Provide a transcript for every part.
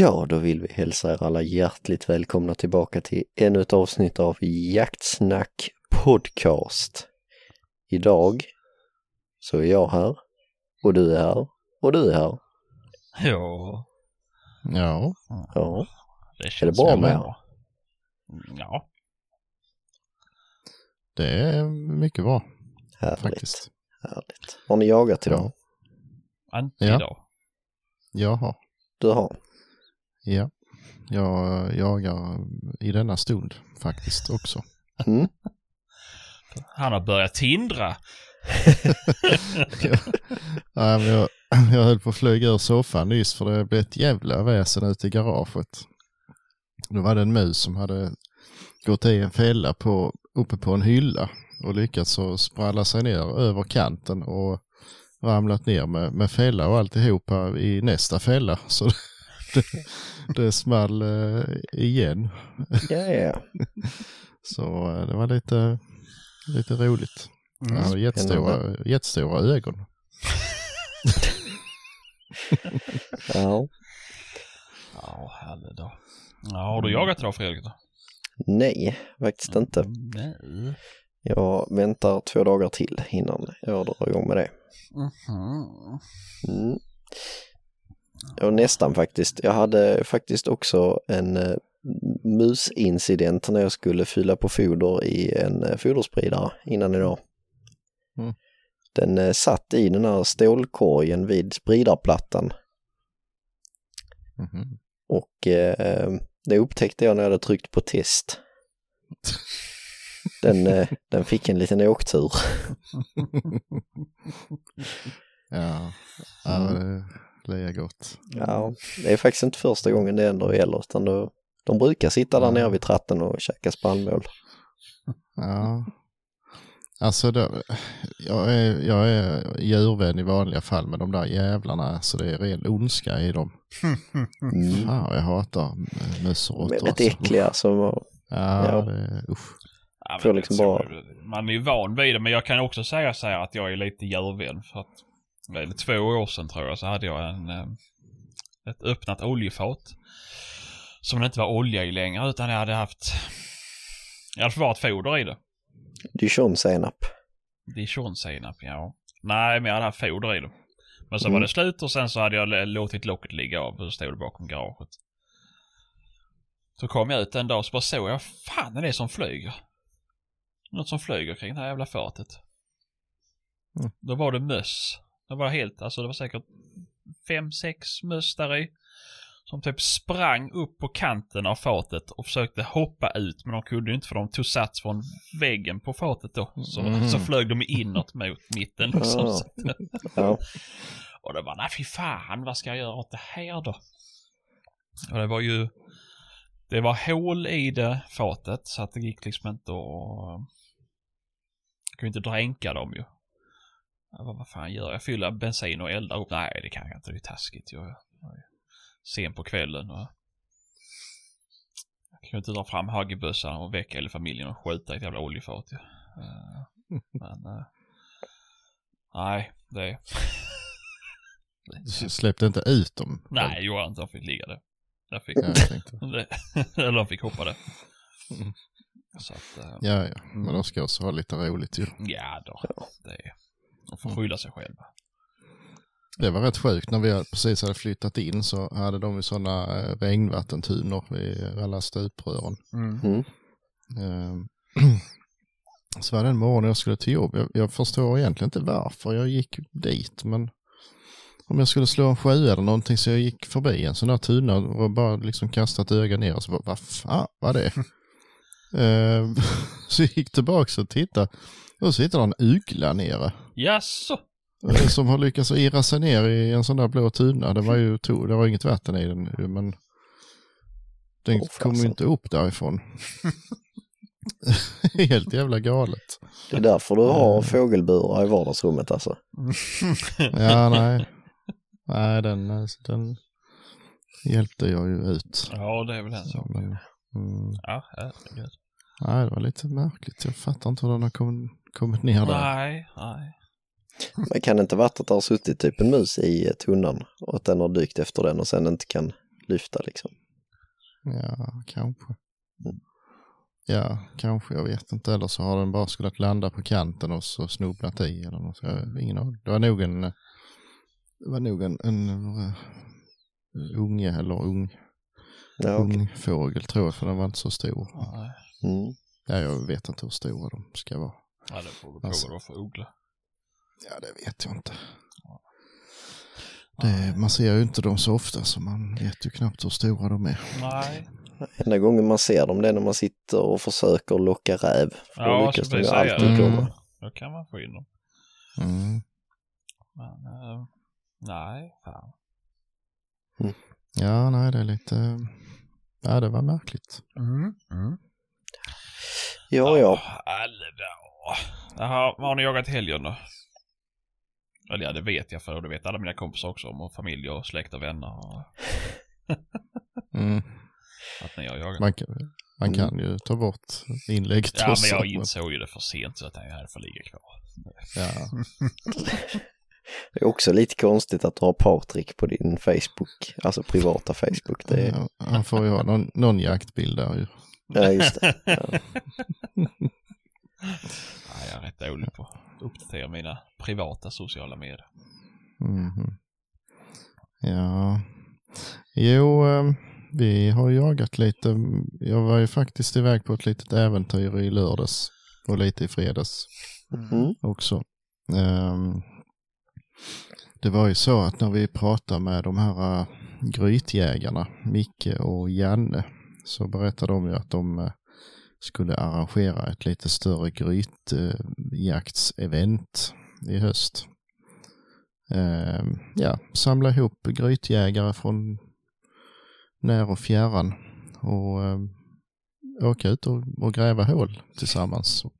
Ja, då vill vi hälsa er alla hjärtligt välkomna tillbaka till ännu ett avsnitt av Jaktsnack Podcast. Idag så är jag här och du är här och du är här. Ja, Ja, Ja, det känns är det bra med bra. Ja, det är mycket bra härligt. faktiskt. härligt. Har ni jagat idag? inte Ja. idag. Jaha, Du har? Ja. Jag jagar i denna stund faktiskt också. Mm? Han har börjat tindra. Ja, men jag, jag höll på att flyga ur soffan nyss för det blev ett jävla väsen ute i garaget. Då var det en mus som hade gått i en fälla på, uppe på en hylla och lyckats spralla sig ner över kanten och ramlat ner med, med fälla och alltihopa i nästa fälla. Så det, det small eh, igen. Ja, ja. Så eh, det var lite, lite roligt. Han hade jättestora, jättestora ögon. ja. Ja, härligt då. Ja, har du jagat idag Fredrik? Då? Nej, faktiskt inte. Nej. Jag väntar två dagar till innan jag drar igång med det. Mhm. Mm. Och nästan faktiskt. Jag hade faktiskt också en eh, musincident när jag skulle fylla på foder i en eh, foderspridare innan idag. Mm. Den eh, satt i den här stålkorgen vid spridarplattan Mhm. och eh, det upptäckte jag när jag hade tryckt på test. Den, eh, den fick en liten åktur. Ja, ja det lär gott. Ja, det är faktiskt inte första gången det ändå gäller utan då, de brukar sitta där nere vid tratten och käka spannmål. Ja. Alltså då, jag, är, jag är djurvän i vanliga fall med de där jävlarna så det är ren ondska i dem. Mm. Fan jag hatar möss och råttor. Väldigt alltså. äckliga som Ja, Ja. det är usch. Ja, Får men liksom bara- Man är ju van vid det, men jag kan också säga så här att jag är lite djurvän. För att, eller två år sedan tror jag, så hade jag en, eh, ett öppnat oljefat. Som det inte var olja i längre, utan jag hade haft, jag hade förvarat foder i det. dijonsenap. Dijonsenap, ja. Nej, men jag hade haft foder i det. Men så Mm. var det slut och sen så hade jag låtit locket ligga av och så stod det bakom garaget. Så kom jag ut en dag och så bara såg jag, fan är det som flyger? Något som flyger kring det här jävla fatet. Mm. Då var det möss. Det var helt, alltså det var säkert fem, sex möss där i. Som typ sprang upp på kanten av fatet och försökte hoppa ut men de kunde ju inte för de tog sats från väggen på fatet då. Så, Mm. så flög de inåt mot mitten. Liksom. Att- Ja. och det var, nej fy fan, vad ska jag göra åt det här då? Och det var ju, det var hål i det fatet så att det gick liksom inte att, kunde inte dränka dem ju. Jag bara, vad fan gör jag? Jag fyller bensin och eldar upp? Nej, det kan jag inte, det är taskigt. Jag, jag är sen på kvällen och jag kan ju inte dra fram hagelbössan och väcka hela familjen och skjuta i ett jävla oljefat ju. Eh, Men, eh, nej, det Du släppte inte ut dem? Nej, det gjorde jag inte. Jag fick ligga där. Jag fick, Ja, jag eller de fick hoppa där. Mm. Att, eh, Ja, ja. Men de ska också ha lite roligt ju. ja då. Det är, de får skydda sig själva. Det var rätt sjukt när vi precis hade flyttat in så hade de ju sådana eh, regnvattentunor vid alla stuprören. Mm. Ehm, Så var det en morgon jag skulle till jobb. Jag, jag förstår egentligen inte varför jag gick dit men om jag skulle slå en sjö eller någonting så jag gick förbi en sån där tunna och bara liksom kastat öga ner och så bara, vad fan var det? Ehm, så jag gick tillbaka och tittade och så hittade en ugla nere. Jaså? Som har lyckats irra sig ner i en sån där blå tunna. Det var ju to- det var inget vatten i den men den Åh, kom ju inte upp därifrån. Helt jävla galet. Det är därför du har fågelburar i vardagsrummet alltså. Ja, nej. Nej, den, den hjälpte jag ju ut. Ja, det är väl en sak. Mm, Ja, herregud. nej, det var lite märkligt. Jag fattar inte hur den har kommit, kommit ner där. Nej, nej. Men kan det inte varit att det har suttit typ en mus i tunnan och att den har dykt efter den och sen inte kan lyfta liksom. Ja, kanske. Mm. Ja, kanske. Jag vet inte. Eller så har den bara skulle landa på kanten och så snubblat i eller något. Jag ingen aning. Det var nog en, det var nog en, en uh, unge eller ung, Ja, okej. ung fågel tror jag, för den var inte så stor. Nej. Mm. Ja, jag vet inte hur stora de ska vara. Ja, det beror på Alltså. du har för uggla. Ja, det vet jag inte. Det, man ser ju inte dem så ofta så man vet ju knappt hur stora de är. Nej. Enda gången man ser dem det är när man sitter och försöker locka räv. För då Ja, lyckas så de ju alltid komma. Mm. Då kan man få in dem. Mm. Men, eh, nej, fan. Ja, nej, det är lite... Ja, det var märkligt. Mm. Mm. Ja, ja. Alla Jaha, vad har ni jagat i helgen då? Eller ja, det vet jag för och det vet alla mina kompisar också om och familj och släkt och vänner och Mm. att ni har jagat. Man, kan, man kan ju ta bort inlägget Ja, men jag insåg ju det för sent så att jag här får ligga kvar. Ja. Det är också lite konstigt att du har Patrik på din Facebook, alltså privata Facebook. Det är, Ja, Han får ju ha någon, någon jaktbild där ju. ja, just det. Ja. Nej, jag är rätt dålig på att uppdatera mina privata sociala medier. Mhm. Ja. Jo, eh, vi har jagat lite. Jag var ju faktiskt iväg på ett litet äventyr i lördags och lite i fredags Mm. också. Ehm, det var ju så att när vi pratade med de här uh, grytjägarna, Micke och Janne, så berättade de ju att de eh, skulle arrangera ett lite större grytjaktsevent i höst. Ehm, ja, samla ihop grytjägare från när och fjärran och eh, åka ut och, och gräva hål tillsammans.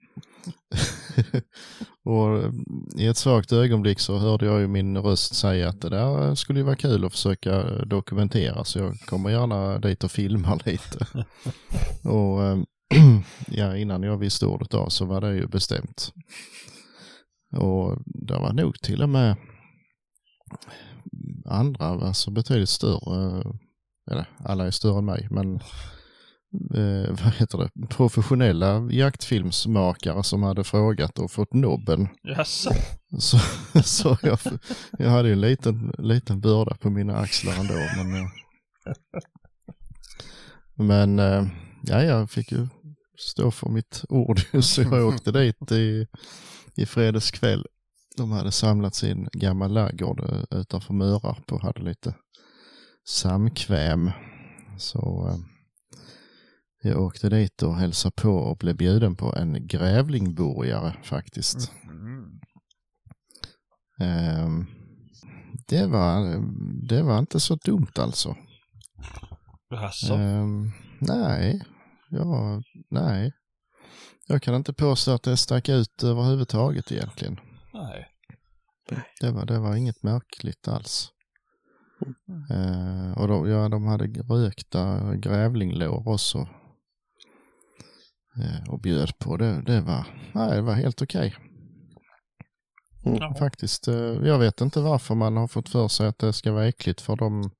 och eh, i ett svagt ögonblick så hörde jag ju min röst säga att det där skulle ju vara kul att försöka dokumentera så jag kommer gärna dit och filma lite. och ja, innan jag visste ordet av så var det ju bestämt. Och det var nog till och med andra, alltså betydligt större, eller alla är större än mig, men eh, vad heter det, professionella jaktfilmsmakare som hade frågat och fått nobben. Jaså? Så, så jag, jag hade ju en liten, liten börda på mina axlar ändå. Men, eh, men eh, ja, jag fick ju stå för mitt ord så jag åkte dit i, i fredags kväll. De hade samlats i en gammal laggård eh, utanför Mörarp och hade lite samkväm. Så eh, jag åkte dit och hälsade på och blev bjuden på en grävlingburgare faktiskt. Mm. Det, var, det var inte så dumt alltså. Jaså? Ehm, nej, ja, nej. Jag kan inte påstå att det stack ut överhuvudtaget egentligen. Nej. Det var, det var inget märkligt alls. Ehm, och de, ja, de hade rökta grävlinglår också. Ehm, och bjöd på det. Det var, nej, det var helt okej. Ja. Faktiskt, eh, jag vet inte varför man har fått för sig att det ska vara äckligt för de,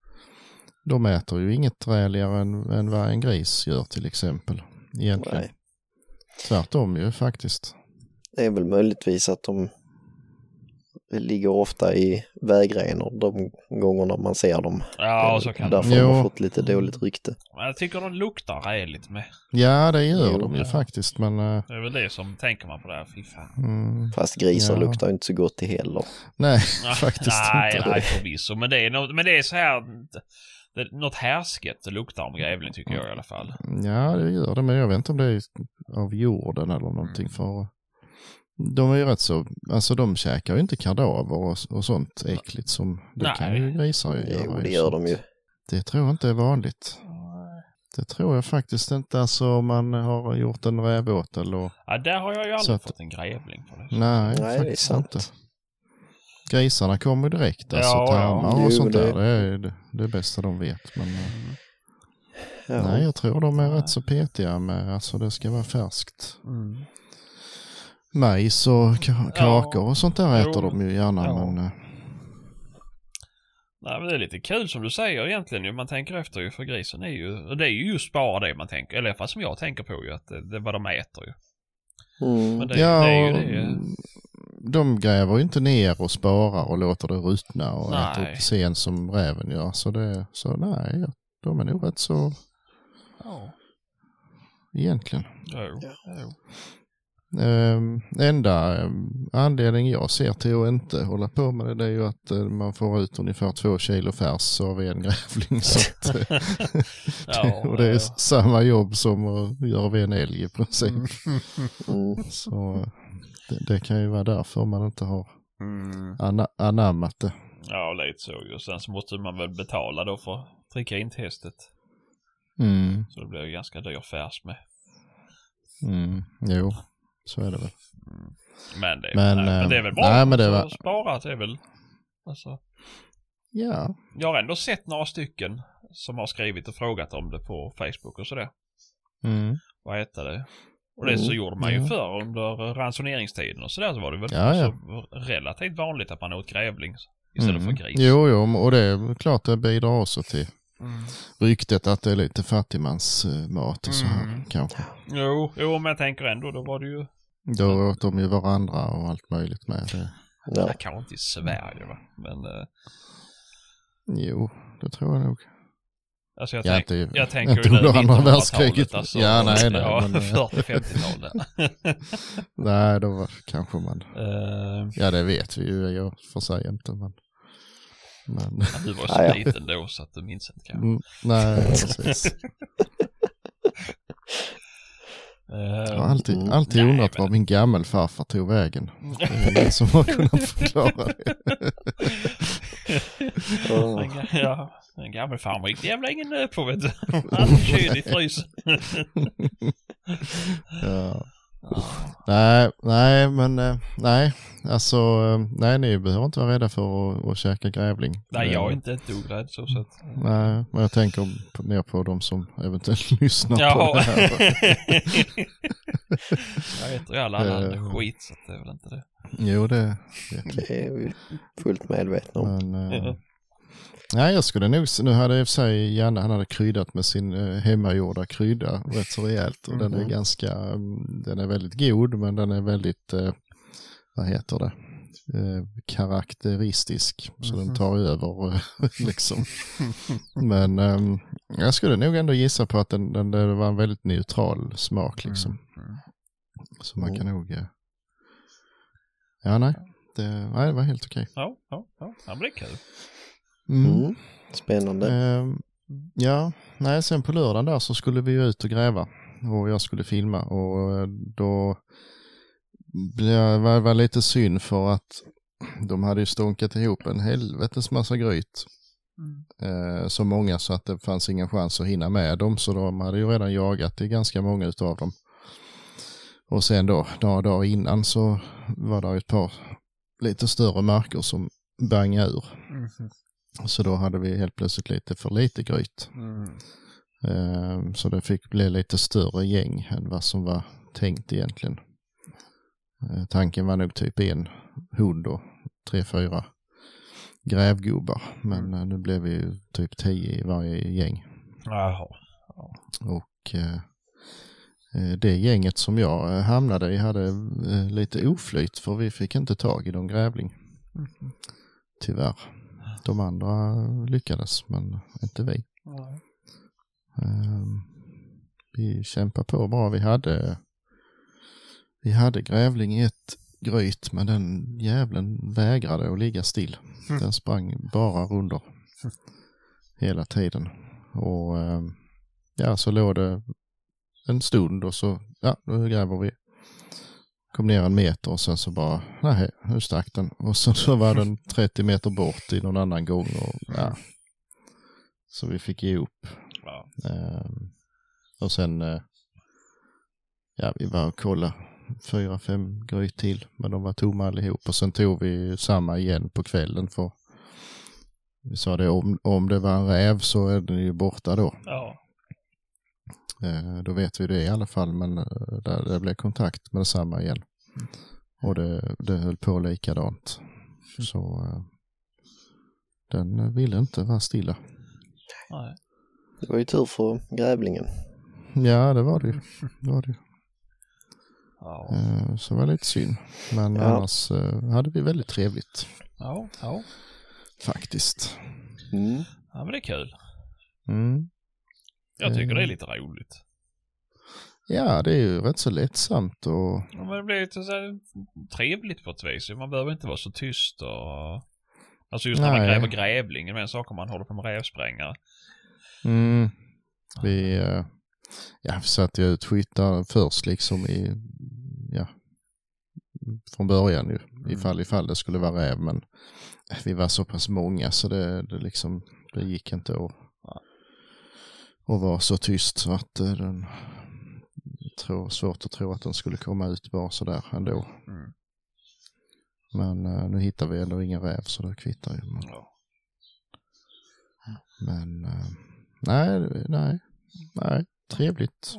de äter ju inget träligare än, än vad en gris gör till exempel. Egentligen. Nej. Tvärtom ju faktiskt. Det är väl möjligtvis att de ligger ofta i vägrenor de gångerna man ser dem. Ja, så kan Därför de har fått lite dåligt rykte. Men jag tycker de luktar räligt med. Ja, det gör Jo, de ju ja. faktiskt men eh, Det är väl det som tänker man på det här. Fy fan. mm, Fast grisar Ja. luktar inte så gott det heller. nej, Nej, faktiskt nej, inte. Nej, förvisso. Men det är, något, men det är så här. Det, något härsket det luktar om grävling tycker jag i alla fall. Ja, det gör det men jag vet inte om det är av jorden eller någonting Mm. för de är ju rätt så, alltså de käkar ju inte kadaver och, och sånt äckligt som det Nej. kan ju grisar ju göra. Jo, det gör de ju. Det tror jag inte är vanligt. Det tror jag faktiskt inte. Alltså om man har gjort en rävåtel och... Ja, där har jag ju aldrig att- fått en grävling på det. Nej, det är faktiskt sant. inte. Grisarna kommer direkt, alltså Ja, ja. och sånt där. Det är det, det bästa de vet. Men eh, Ja. nej, jag tror de är rätt så petiga med, alltså det ska vara färskt. Mm. Majs och ka- kakor och sånt där Jo. äter de ju gärna. Ja. Men, eh, Nej men det är lite kul som du säger egentligen ju. Man tänker efter ju för grisen är ju, och det är ju just bara det man tänker, eller i alla fall som jag tänker på ju, att det, det är vad de äter ju. Mm. Men det, ja, det är ju det. De gräver ju inte ner och sparar och låter det ruttna och Nej. äter upp sen som räven gör. Så, det, så nej, de är nog rätt så Ja. egentligen. Jo, Ja. jo. Um, enda um, anledningen jag ser till att inte hålla på med det, det är ju att eh, man får ut ungefär två kilo färs av en grävling. Så att, eh, Ja, och det är ja. samma jobb som att göra av en älg i princip. Mm. Så det, det kan ju vara därför man inte har Mm. ana, anammat det. Ja, lite så ju. Sen så måste man väl betala då för att trycka in testet. Mm, Så det blir ju ganska dyr färs med. mm, jo, så är det väl. Men det, är- Men, nej, men det är eh, väl bra nej, men det att var- spara. Det är väl, alltså. Ja, Jag har ändå sett några stycken som har skrivit och frågat om det på Facebook och sådär. mm, Vad heter det? Och det så Mm, gjorde man ju ja. förr under ransoneringstiden och sådär så var det väl Ja, ja. så relativt vanligt att man åt grävling istället mm. för gris. Jo, jo, och det är klart det bidrar också till Mm. ryktet att det är lite fattigmansmat och så här Mm. kanske. Jo, jo, men jag tänker ändå, då var det ju, Då åt de ju varandra och allt möjligt med det. Ja. kanske inte i Sverige va, men eh, Jo, det tror jag nog. Alltså jag, Ja, tänk, inte- jag tänker inte under andra 1900-talet, världskriget. Alltså, Ja, nej, nej, Ja, men, eh, 40-50-talet. Nej, då var kanske man... uh, Ja, det vet vi ju jag för sig inte. Men, men du var Ja, så ja. liten då så att du minns inte kanske. mm, nej, precis. Eh, Jag har alltid, Mm. alltid Nej, undrat men- var min gammelfarfar tog vägen. Det är ingen som har kunnat förklara det. Ja. En, ga- ja, en gammal farmor gick det jävla ingen nöd på vet du. Han kyl i frysen. Ja. Nej, nej, men eh, nej, alltså eh, nej, ni behöver inte vara rädda för att, att käka grävling. Nej, jag är Eh, inte ett dugg rädd så. så att, Nej, men jag tänker på, mer på de som eventuellt lyssnar på Jaha. det här. jag äter ju all annan skit så det är väl inte det. Jo, det vet vi. Det är vi fullt medvetna om. Men, Ja. Nej, jag skulle nog, nu hade i och för sig Janne, han hade kryddat med sin eh, hemmagjorda krydda rätt så rejält. Och den är Mhm. ganska, mm, den är väldigt god, men den är väldigt, eh, vad heter det, eh, karaktäristisk. Så den tar över liksom. Men ehm, jag skulle nog ändå gissa på att den, den, det var en väldigt neutral smak liksom. Mm. Så man Mm. kan nog, eh, ja nej, det, nej, det var helt okej. Ja, ja, ja, det blir kul. Mm. Spännande. Ehm, ja, nej, sen på lördagen där så skulle vi ju ut och gräva och jag skulle filma och eh, då blev var, var lite synd för att de hade ju stånkat ihop en helvetes massa gryt. Eh, så många så att det fanns ingen chans att hinna med dem så de hade ju redan jagat i ganska många utav dem. Och sen då, några dagar innan så var det ett par lite större marker som bangade ur. Så då hade vi helt plötsligt lite för lite gryt. Mm. Eh, Så det fick bli lite större gäng än vad som var tänkt egentligen. Eh, Tanken var nog typ en hund och tre, fyra grävgubbar. Men eh, nu blev vi ju typ tio i varje gäng. Jaha. Och eh, det gänget som jag hamnade i hade lite oflyt för vi fick inte tag i någon grävling. Tyvärr. De andra lyckades men inte vi. Ehm, vi kämpade på bra. Vi hade, vi hade grävling i ett gryt men den jävlen vägrade att ligga still. Mm. Den sprang bara runder hela tiden. Och ehm, ja, så låg det en stund och så, ja, nu gräver vi. Kom ner en meter och sen så bara, nej, nu stack den. Och sen så var den 30 meter bort i någon annan gång och ja. Så vi fick ge upp. Ja. Ehm, och sen, eh, ja vi var och kollade fyra, fem gryt till, men de var tomma allihop. Och sen tog vi samma igen på kvällen för vi sa det, om, om det var en räv så är den ju borta då. Ja. Eh, då vet vi det i alla fall, men eh, där, det blev kontakt med detsamma igen. Och det, det höll på likadant. Så eh, den ville inte vara stilla. Nej. Det var ju tur för grävlingen. Ja, det var det ju. Det var det ju. Ja. Så det var lite synd. Men Ja. annars hade vi väldigt trevligt Ja, ja. faktiskt. Mm. ja, men det är kul. Mm. Jag tycker Mm. det är lite roligt. Ja, det är ju rätt så lättsamt och Ja, men det blir lite så här trevligt på ett vis. Man behöver inte vara så tyst och... Alltså just när man gräver grävling, med en sak om man håller på med rävsprängare. mm, vi, eh, ja, vi satte ju ut skyttar först liksom i, ja, från början ju, ifall, ifall det skulle vara räv men vi var så pass många så det, det liksom, det gick inte att, att vara så tyst så att eh, den, tror, svårt att tro att den skulle komma ut bara sådär ändå. Mm. Men eh, nu hittar vi ändå ingen räv så det kvittar ju. Men, Ja. men eh, nej, det- nej, nej, trevligt.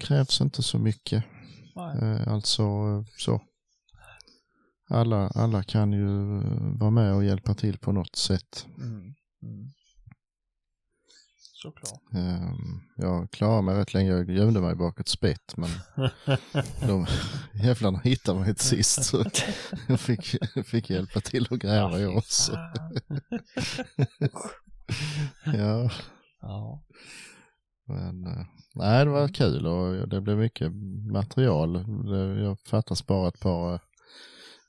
Krävs inte så mycket. Nej. Eh, alltså så. Alla, alla kan ju vara med och hjälpa till på något sätt. Mm. Mm. Såklart. Ehm, Jag klarade mig rätt länge. Jag gömde mig bak ett spett men de jävlarna hittade mig till sist. Så jag fick, fick hjälpa till att gräva jag också. Ja, Ja. men eh, nej det var kul och det blev mycket material. Jag fattas bara ett par eh,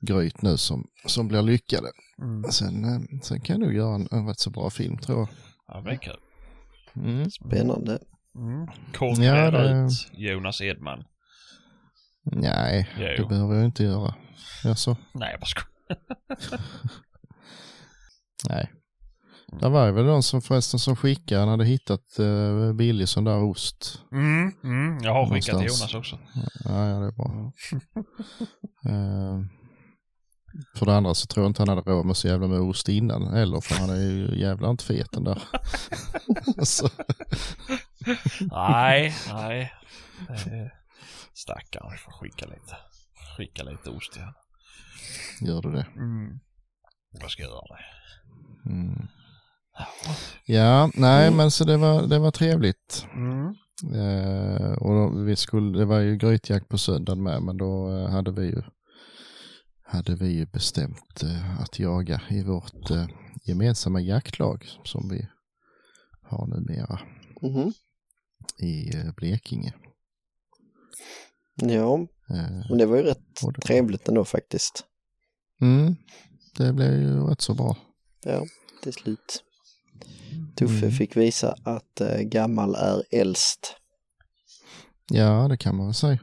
gryt nu som, som blir lyckade. Mm. Sen, eh, sen kan jag nog göra en, en rätt så bra film tror jag. Ja, det är kul. Mm. Spännande. Mm. Konkurrera Ja, det- ut Jonas Edman. Nej, Jo. det behöver jag inte göra. Jaså? Nej, jag bara skojar. Nej. Det var väl någon som förresten som skickade, han hade hittat uh, billig sån där ost. Mm. Mm. Jag har skickat till. Jonas också. Ja, ja det är bra. Eh, för det andra så tror jag inte han hade råd med så jävla med ost innan heller, för han är ju jävla inte fet den där. så, nej, nej. Eh, Stackarn, vi får skicka lite. Skicka lite ost till honom. gör du det? Mm. Jag ska göra det. Mm. Ja, nej Mm. men så det var, det var trevligt. Mm. Eh, och då, vi skulle, det var ju grytjakt på söndagen med, men då eh, hade vi ju hade vi ju bestämt eh, att jaga i vårt eh, gemensamma jaktlag som vi har numera Mhm. i eh, Blekinge. Ja, men det var ju rätt det- trevligt ändå faktiskt. mm, det blev ju rätt så bra. Ja, till slut. Tuffe Mm. fick visa att gammal är äldst. Ja, det kan man väl säga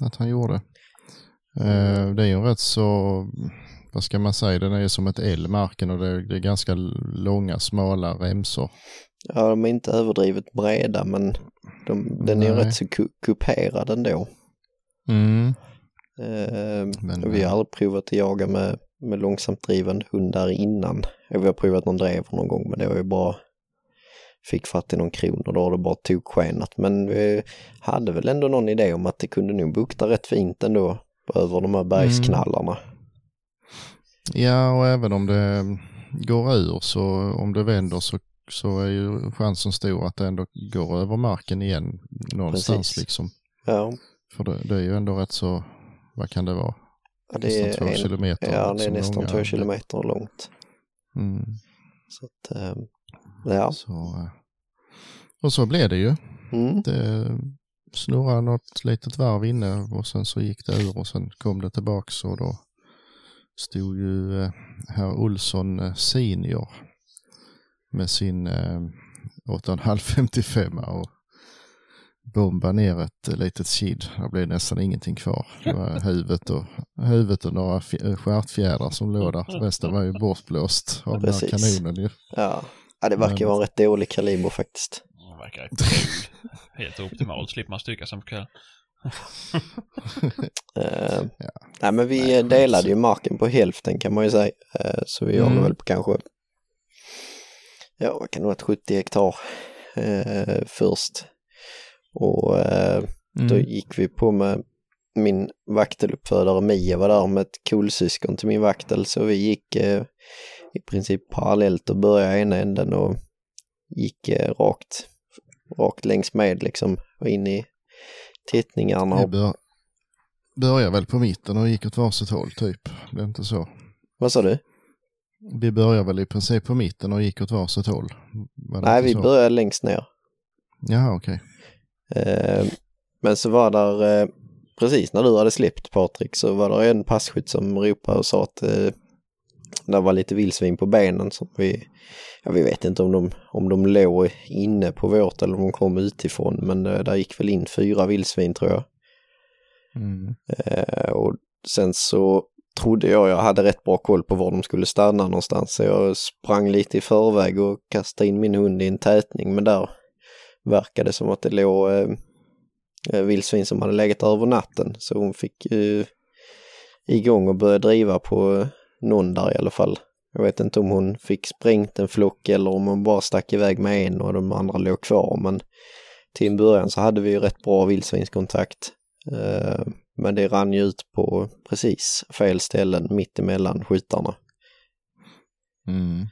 att han gjorde. Eh, det är ju rätt så, vad ska man säga, den är som ett L marken och det är, det är ganska långa smala remsor. Ja, de är inte överdrivet breda men de, den är ju Nej. rätt så ku- kuperad ändå. Mm. Eh, Men, vi har eh, aldrig provat att jaga med, med långsamt drivande hundar innan. Vi har provat någon drever någon gång men det var ju bara fick fatt i någon kron och då har det bara tokskenat. Men vi hade väl ändå någon idé om att det kunde nog bukta rätt fint ändå över de här bergsknallarna. Ja, och även om det går ur så om det vänder så, så är ju chansen stor att det ändå går över marken igen någonstans Precis. liksom. Ja, För det, det är ju ändå rätt så, vad kan det vara? ja, det är, nästan två en, kilometer. ja, det är nästan långa. två kilometer långt. Mm. Så att, eh, ja. Så, eh, och så blev det ju. Mm. Det snurrade något litet varv inne och sen så gick det ur och sen kom det tillbaks och då stod ju eh, herr Olsson eh, senior med sin eh, 8,555 och bomba ner ett eh, litet kid. Det blev nästan ingenting kvar. Det var huvudet och, huvudet och några eh, stjärtfjädrar som låg där. Resten var ju bortblåst av den här Precis. kanonen ju. Ja. ja, det verkar Men- vara en rätt dålig kaliber faktiskt. Verkar kul. Helt optimalt. Slipper man stycka som på kvällen. Eh, Ja. Nej men vi Nej, delade så- ju marken på hälften kan man ju säga. Eh, så vi Mm. väl på kanske, ja vad kan det vara, 70 hektar eh, först. Och eh, då Mm. gick vi på med min vakteluppfödare Mia var där med ett kulsyskon till min vaktel så vi gick i princip parallellt och började ena änden och gick rakt, rakt längs med liksom och in i tittningarna. Och, bör, började väl på mitten och gick åt varsitt håll typ. Det är inte så. vad sa du? Vi började väl i princip på mitten och gick åt varsitt håll. Nej, vi så? började längst ner. Jaha, okej. Eh, men så var där, eh, precis när du hade släppt Patrik, så var det en passkytt som ropade och sa att eh, det var lite vildsvin på benen som vi, ja, vi vet inte om de, om de låg inne på vårt eller om de kom utifrån, men eh, där gick väl in fyra vildsvin tror jag. Mm. Eh, och sen så trodde jag jag hade rätt bra koll på var de skulle stanna någonstans. Så jag sprang lite i förväg och kastade in min hund i en tätning. Men där verkade det som att det låg eh, eh, vildsvin som hade legat över natten. Så hon fick eh, igång och börja driva på någon där i alla fall. Jag vet inte om hon fick sprängt en flock eller om hon bara stack iväg med en och de andra låg kvar. Men till en början så hade vi ju rätt bra vildsvinskontakt. Eh, men det rann ju ut på precis fel ställen mitt emellan skyttarna. Mm.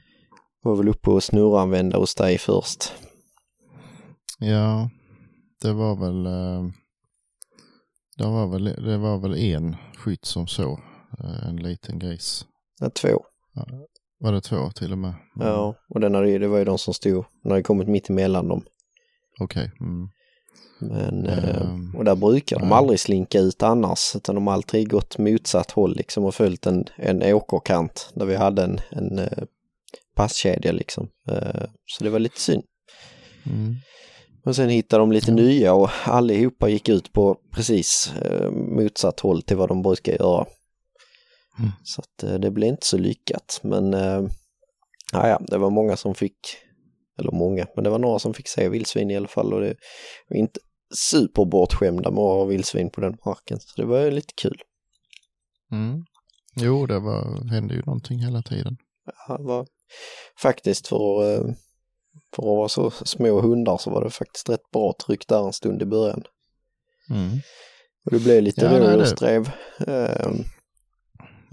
Var väl uppe och snurranvända hos dig först. Ja, det var väl eh, det var väl, det var väl en skytt som så en liten gris. Ja, två. Var det två till och med? Mm. Ja, och den ju- det var ju de som stod, den hade kommit mitt emellan dem. Okej. Mm. Men, Ehm, och där brukar de ja. aldrig slinka ut annars, utan de har alltid gått motsatt håll liksom och följt en, en åkerkant där vi hade en, en eh, passkedja liksom. Eh, så det var lite synd. Mm. Och sen hittade de lite nya och allihopa gick ut på precis motsatt håll till vad de brukar göra. Mm. Så att eh, det blev inte så lyckat. Men eh, ja, det var många som fick, eller många, men det var några som fick se vildsvin i alla fall och det var inte superbortskämda med att ha vildsvin på den marken. Så det var ju lite kul. Mm. Jo, det var, hände ju någonting hela tiden. Ja, det var faktiskt för, eh, för att vara så små hundar så var det faktiskt rätt bra tryck där en stund i början. Mm. Och det blev lite Ja, nej,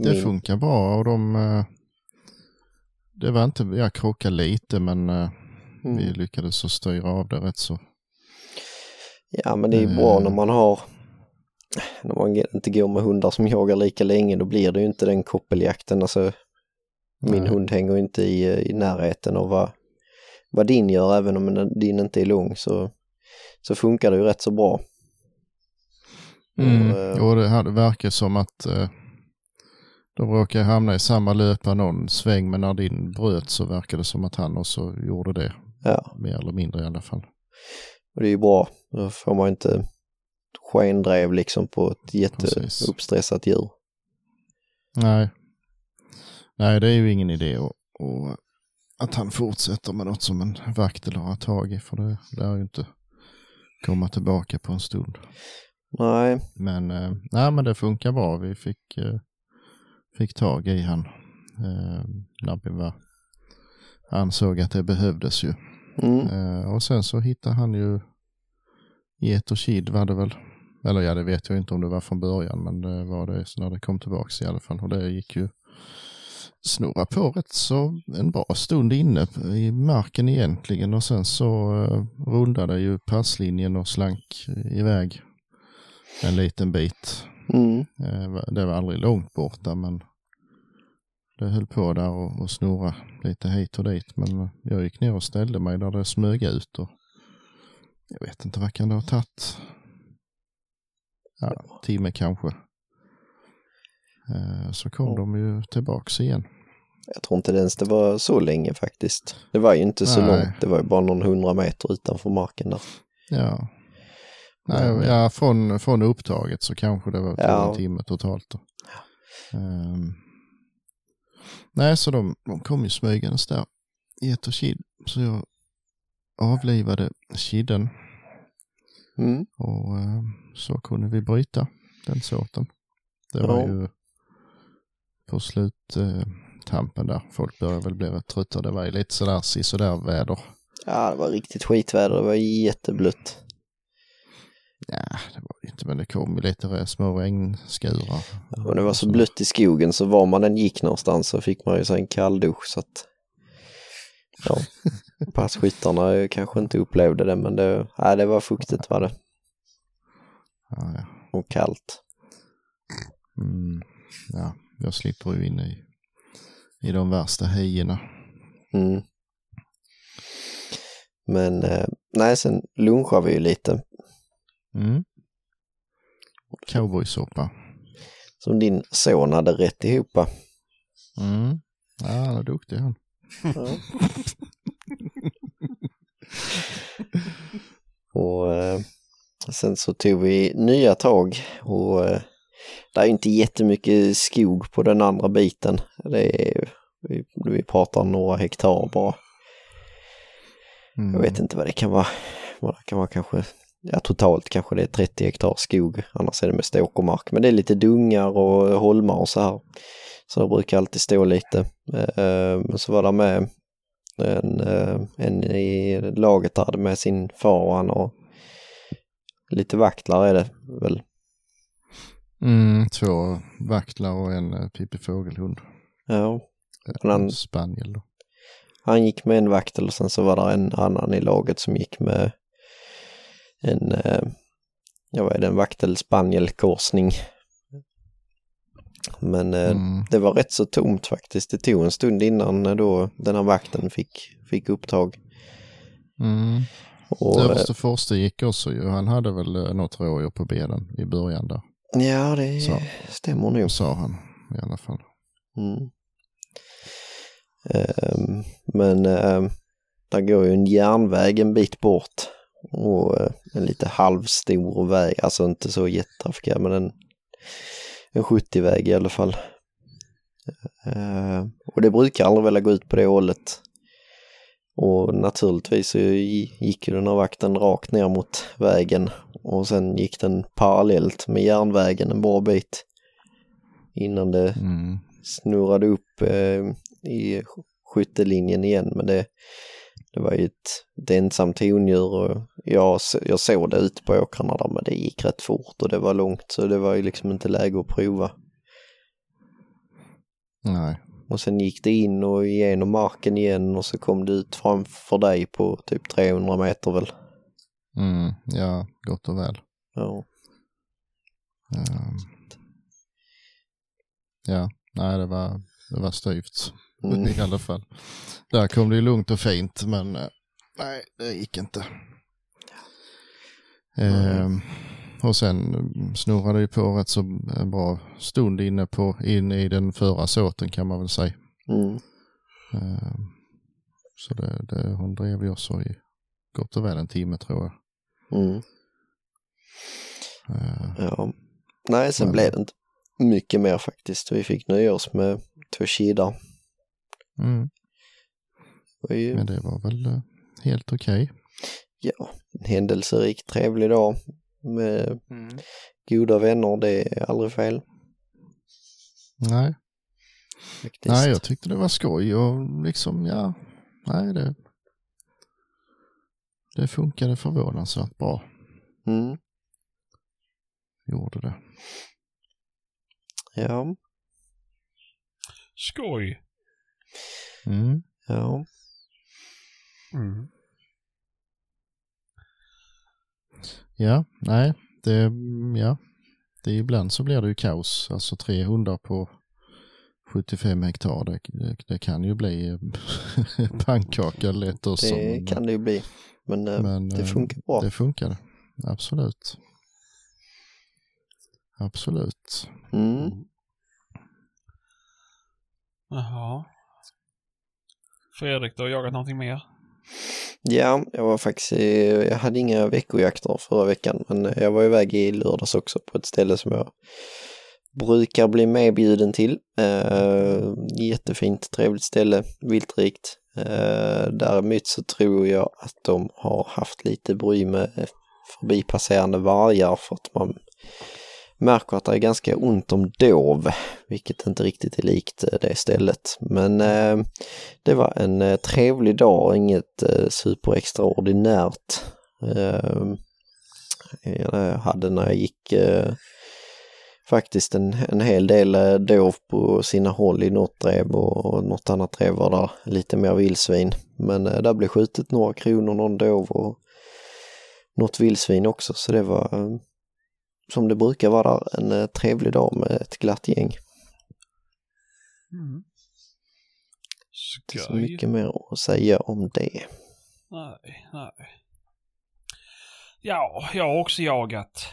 det- Det min- funkar bra och de... eh, Det var inte, jag krockade lite men eh, mm. vi lyckades så styra av det rätt så. Ja men det är ju bra Eh. när man har när man inte går med hundar som jagar lika länge då blir det ju inte den koppeljakten. Alltså, min Nej. hund hänger ju inte i, i närheten av vad, vad din gör även om din inte är lång så, så funkar det ju rätt så bra. Mm. Och, Och det hade verkar som att eh, de råkade hamna i samma löpa någon sväng men när din bröt så verkar det som att han också gjorde det. Ja, Mer eller mindre i alla fall. och det är ju bra. Då får man inte skendrev liksom på ett jätteuppstressat djur. Nej. Nej, det är ju ingen idé att, och att han fortsätter med något som en vakt eller har tag i för det, det är ju inte komma tillbaka på en stund. Nej, Men, eh, nej, men det funkar bra. Vi fick, eh, fick tag i han eh, när vi var, ansåg att det behövdes ju. mm. Eh, och sen så hittade han ju get och kid var det väl. Eller ja, det vet jag inte om det var från början, men det var det så när det kom tillbaks i alla fall. Och det gick ju snurra på rätt så en bra stund inne i marken egentligen och sen så eh, rundade ju passlinjen och slank iväg en liten bit. Mm. Eh, det var aldrig långt borta men det höll på där och, och snurra lite hit och dit. Men jag gick ner och ställde mig där det smög ut och jag vet inte vad kan det ha tagit. Ja, timme kanske. Eh, Så kom Ja. de ju tillbaks igen. Jag tror inte ens det var så länge faktiskt. Det var ju inte så Nej. långt, det var ju bara någon hundra meter utanför marken där. Ja. Nej, Men- ja, från, från upptaget så kanske det var Ja. en timme totalt. Då. Ehm. Nej, så de, de kom ju smygandes där. Get och kid. Så jag avlivade kidden Mm. och ehm, så kunde vi bryta den sorten. Det Ja. var ju på sluttampen där. Folk började väl bli rätt trötta. Det var ju lite sådär sådär väder. Ja, det var riktigt skitväder, det var jätteblött. Ja, det var ju inte, men det kom ju lite små regnskurar. Och det var så blött i skogen så var man än gick någonstans så fick man ju sig en kalldusch så att ja, passkyttarna kanske inte upplevde det men det, nej, det var fuktigt var det Ja, ja. och kallt. Mm, ja, jag slipper ju in i, i de värsta hejorna. Mm. Men eh, nej, sen lunchade vi ju lite Mm. Cowboysoppa. som din son hade rätt ihop. Mm. Ja, han är duktig han. Ja. och eh, sen så tog vi nya tag och eh, det är inte jättemycket skog på den andra biten. Det är, vi, vi pratar några hektar bara. Mm. Jag vet inte vad det kan vara. Vad det kan vara kanske, ja totalt kanske det är 30 hektar skog. Annars är det mest åkermark. Men det är lite dungar och holmar och så här. Så det brukar alltid stå lite. Eh, Men så var det med en, eh, en i laget där med sin far och han har lite vaktlar är det väl. Mm, två vaktlar och en Pippi Fågelhund. Ja, han- spaniel då. han gick med en vaktel och sen så var det en annan i laget som gick med en, eh, ja vad är det, en vaktel-spaniel-korsning. Men eh, Mm. det var rätt så tomt faktiskt. Det tog en stund innan eh, då den här vakten fick, fick upptag. Mm. Och, Överste Forste gick också ju. Han hade väl något rådjur på benen i början där. ja, det Så. stämmer nog. Sa han i alla fall. Mm. Ehm, men um, där går ju en järnväg en bit bort och eh, en lite halvstor väg, alltså inte så jättetrafikerad men en, en 70-väg i alla fall. Ehm, och det brukar aldrig vilja gå ut på det hållet. Och naturligtvis så gi- gick ju den här vakten rakt ner mot vägen och sen gick den parallellt med järnvägen en bra bit innan det Mm. snurrade upp eh, i skyttelinjen igen men det, det var ju ett, ensamt hondjur och jag, jag såg det ute på åkrarna där men det gick rätt fort och det var långt så det var ju liksom inte läge att prova. Nej. Och sen gick det in och igenom marken igen och så kom det ut framför dig på typ 300 meter väl. Mm. Ja, gott och väl. Ja. Ehm. Ja, nej det var, det var styvt Mm. i alla fall. Där kom det ju lugnt och fint men eh, nej, det gick inte. Ehm, och sen snurrade det ju på rätt så en bra stund inne, på, inne i den förra såten kan man väl säga. Mm. Ehm, så det, det, hon drev ju också i gott och väl en timme tror jag. Mm. Ehm, Ja. Nej, sen Men- blev det inte mycket mer faktiskt. Vi fick nöja oss med två kidar. Mm, ju men det var väl eh, helt okej. ja, en händelserik trevlig dag med goda vänner. Det är aldrig fel Nej. faktiskt. Nej, jag tyckte det var skoj och liksom, ja, nej det, det funkade förvånansvärt bra, Mm. gjorde det. Ja, Skoj. Mm. ja. Mm. Ja, nej, det, ja, det ibland så blir det ju kaos, alltså tre hundar på 75 hektar, det, det, det kan ju bli eh, pannkaka lätt också. Det men- kan det ju bli. Men, eh, men, det eh, funkar bra. Det funkade, absolut. Absolut. Mm. Jaha. Fredrik, du har jagat någonting mer? Ja, jag var faktiskt, i- jag hade inga veckojakter förra veckan men jag var iväg i lördags också på ett ställe som jag brukar bli medbjuden till. Uh, jättefint, trevligt ställe, viltrikt. Uh, däremot så tror jag att de har haft lite bry med förbipasserande vargar för att man märker att det är ganska ont om dov, vilket inte riktigt är likt eh, det stället. Men eh, det var en eh, trevlig dag, inget eh, superextraordinärt. Ehm, eh, Jag hade när jag gick eh, faktiskt en, en hel del eh, dov på sina håll i något drev och, och något annat drev var där lite mer vildsvin. Men eh, där blev skjutet några kronor, någon dov och något vildsvin också så det var eh, som det brukar vara där en eh, trevlig dag med ett glatt gäng. Mm. Inte så mycket mer att säga om det. Nej, nej. Ja, jag har också jagat.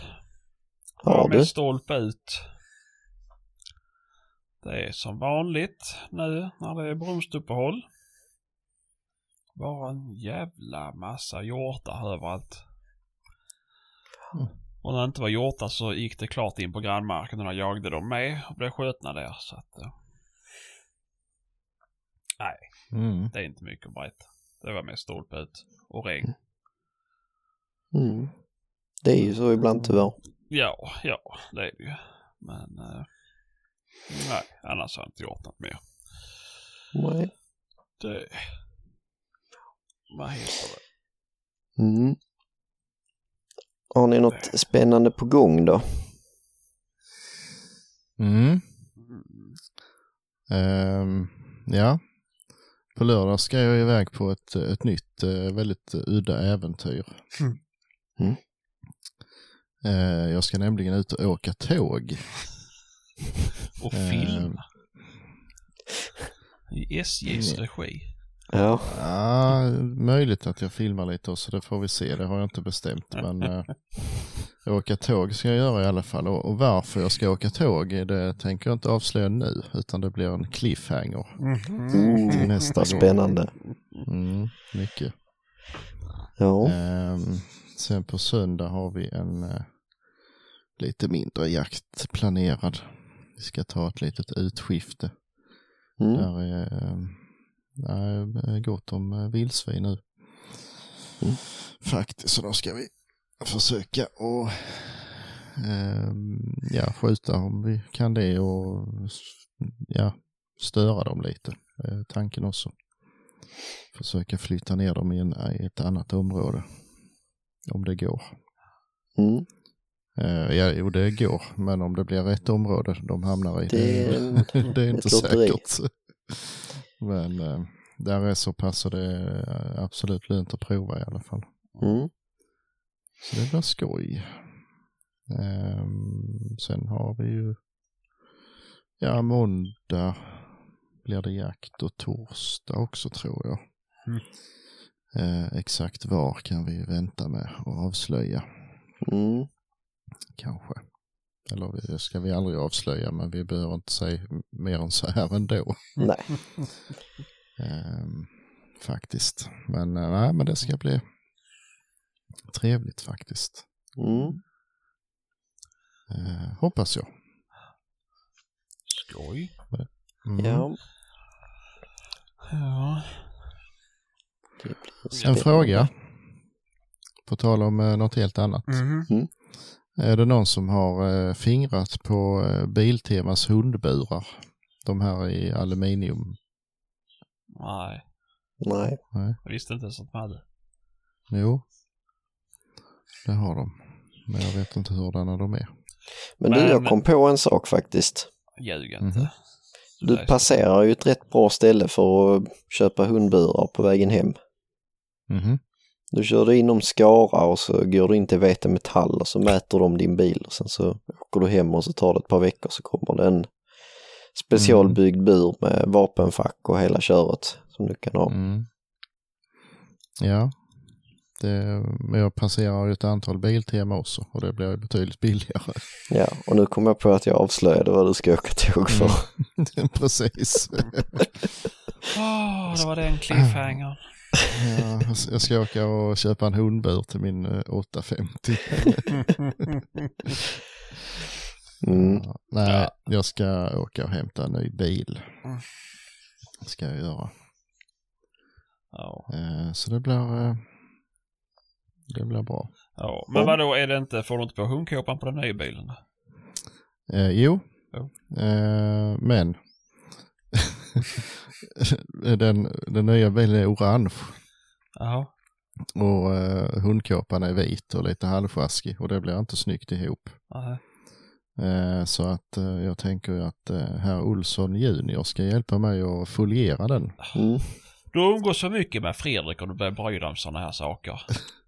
Har jag du? mest stolpe ut. Det är som vanligt nu när det är brunstuppehåll. Bara en jävla massa hjortar överallt. Mm. Och när det inte var hjortar så gick det klart in på grannmarken och där jagade de med och blev skjutna där. Så att, eh, nej, Mm. det är inte mycket att berätta. Det var mest stolpe ut och regn. Mm. Det är ju så ibland tyvärr. Ja, ja, det är det ju. Men eh, nej, annars har jag inte gjort något mer. Nej. Det... Vad heter det? Mm. Har ni något spännande på gång då? Mm. Mm. Ehm, ja, på lördag ska jag iväg på ett, ett nytt eh, väldigt udda äventyr. Mm. Mm. Eh, jag ska nämligen ut och åka tåg. Och Eh, filma. I SJs nej. regi. Ja. Ja, möjligt att jag filmar lite och så det får vi se, det har jag inte bestämt. Men eh, åka tåg ska jag göra i alla fall. Och, och varför jag ska åka tåg, det tänker jag inte avslöja nu, utan det blir en cliffhanger. Mm. Till nästa Vad gång. spännande. Mm, mycket. Ja. Ehm, sen på söndag har vi en eh, lite mindre jakt planerad. Vi ska ta ett litet utskifte. Mm. Där är, eh, det är gott om eh, vildsvin nu. Mm. Faktiskt, så då ska vi försöka och ehm, ja, skjuta om vi kan det och ja, störa dem lite. Eh, tanken också. Försöka flytta ner dem i, en, i ett annat område. Om det går. Mm. Eh, ja, jo det går, men om det blir rätt område de hamnar i, Det är det är inte säkert. Men eh, där är så pass så det är absolut lönt att prova i alla fall. Mm. Så det blir skoj. Ehm, sen har vi ju, ja måndag blir det jakt och torsdag också tror jag. Mm. Eh, exakt var kan vi vänta med att avslöja Mm. kanske. Eller det ska vi aldrig avslöja men vi behöver inte säga mer än så här ändå. Nej. Ehm, faktiskt. Men eh, nej, men det ska bli trevligt faktiskt. Mm. Eh, hoppas jag. Skoj. Mm. Ja. Ja. En fråga. På tal om eh, något helt annat. Mhm. Är det någon som har eh, fingrat på eh, Biltemas hundburar? De här i aluminium. Nej, Nej. jag visste inte ens att de hade. Jo, det har de. Men jag vet inte hurdana de är. Men du, Men- jag kom på en sak faktiskt. Ljug Mhm. inte. Du Det är- passerar ju ett rätt bra ställe för att köpa hundburar på vägen hem. Mhm. Du kör inom Skara och så går du in till VT Metall och så mäter de din bil och sen så åker du hem och så tar det ett par veckor så kommer det en specialbyggd bur med vapenfack och hela köret som du kan ha. Mm. Ja, det, men jag passerar ju ett antal Biltema också och det blir betydligt billigare. Ja, och nu kom jag på att jag avslöjade vad du ska åka tåg för. Precis. Åh, det var den cliffhangern. Ja, jag ska åka och köpa en hundbur till min eh, 850. Mm. Ja, Nej, Ja. jag ska åka och hämta en ny bil. Mm. ska jag göra. Ja. Eh, Så det blir, eh, det blir bra. ja. Men vadå, är det inte, får du inte på hundkåpan på den nya bilen? Eh, jo, Jo. Eh, men den, den nya bilen är orange. Jaha. Och eh, hundkåpan är vit och lite halvsjaskig och det blir inte snyggt ihop. Nej. Eh, så att eh, jag tänker ju att eh, herr Olsson junior ska hjälpa mig att foliera den. Mm. Du umgås så mycket med Fredrik och du börjar bry dig om sådana här saker.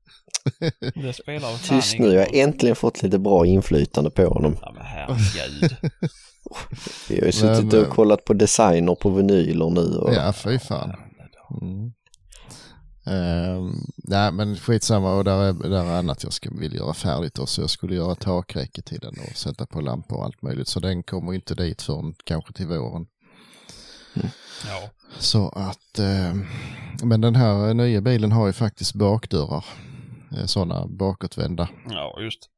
Det spelar fan Tyst nu, jag har äntligen fått lite bra inflytande på honom. Ja men herregud. Vi har ju suttit Men, och kollat på designer på vinyler nu. Och... Ja, fy fan. Mm. Ehm, nej men skitsamma och där är, där är annat jag ska, vill göra färdigt också. Jag skulle göra takräcke till den och sätta på lampor och allt möjligt. Så den kommer inte dit förrän kanske till våren. Ja. Så att, eh, men den här nya bilen har ju faktiskt bakdörrar. Eh, Sådana bakåtvända. ja, just.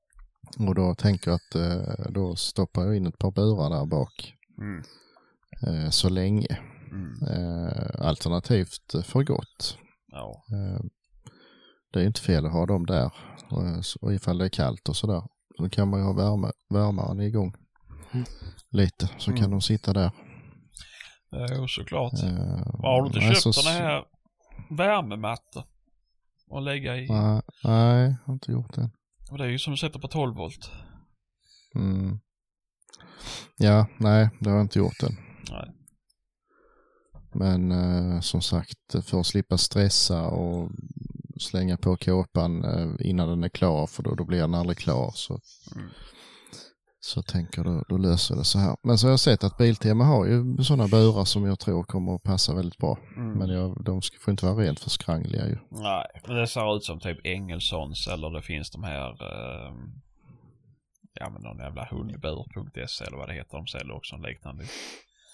Och då tänker jag att eh, då stoppar jag in ett par burar där bak. Mm. Eh, så länge. Mm. Alternativt för gott. Ja. Det är inte fel att ha dem där. Och, ifall det är kallt och sådär. Då kan man ju ha värme, värmaren igång. Lite, så kan Mm. de sitta där. Jo, såklart. Eh, Har du inte alltså, köpt sådana här värmemattor? Och lägga i? Nej, nej, jag har inte gjort det. Och det är ju som du sätter på 12 volt. Mm. Ja, nej, det har jag inte gjort än. Nej. Men eh, som sagt, för att slippa stressa och slänga på kåpan eh, innan den är klar, för då, då blir den aldrig klar. Så, Mm. Så tänker jag då, löser det så här. Men så har jag sett att Biltema har ju sådana burar som jag tror kommer att passa väldigt bra. Mm. Men jag, de ska, får inte vara rent för skrangliga ju. Nej, men det ser ut som typ Engelsons eller det finns de här eh, Ja men någon jävla hundbur.se eller vad det heter. De säljer också en liknande.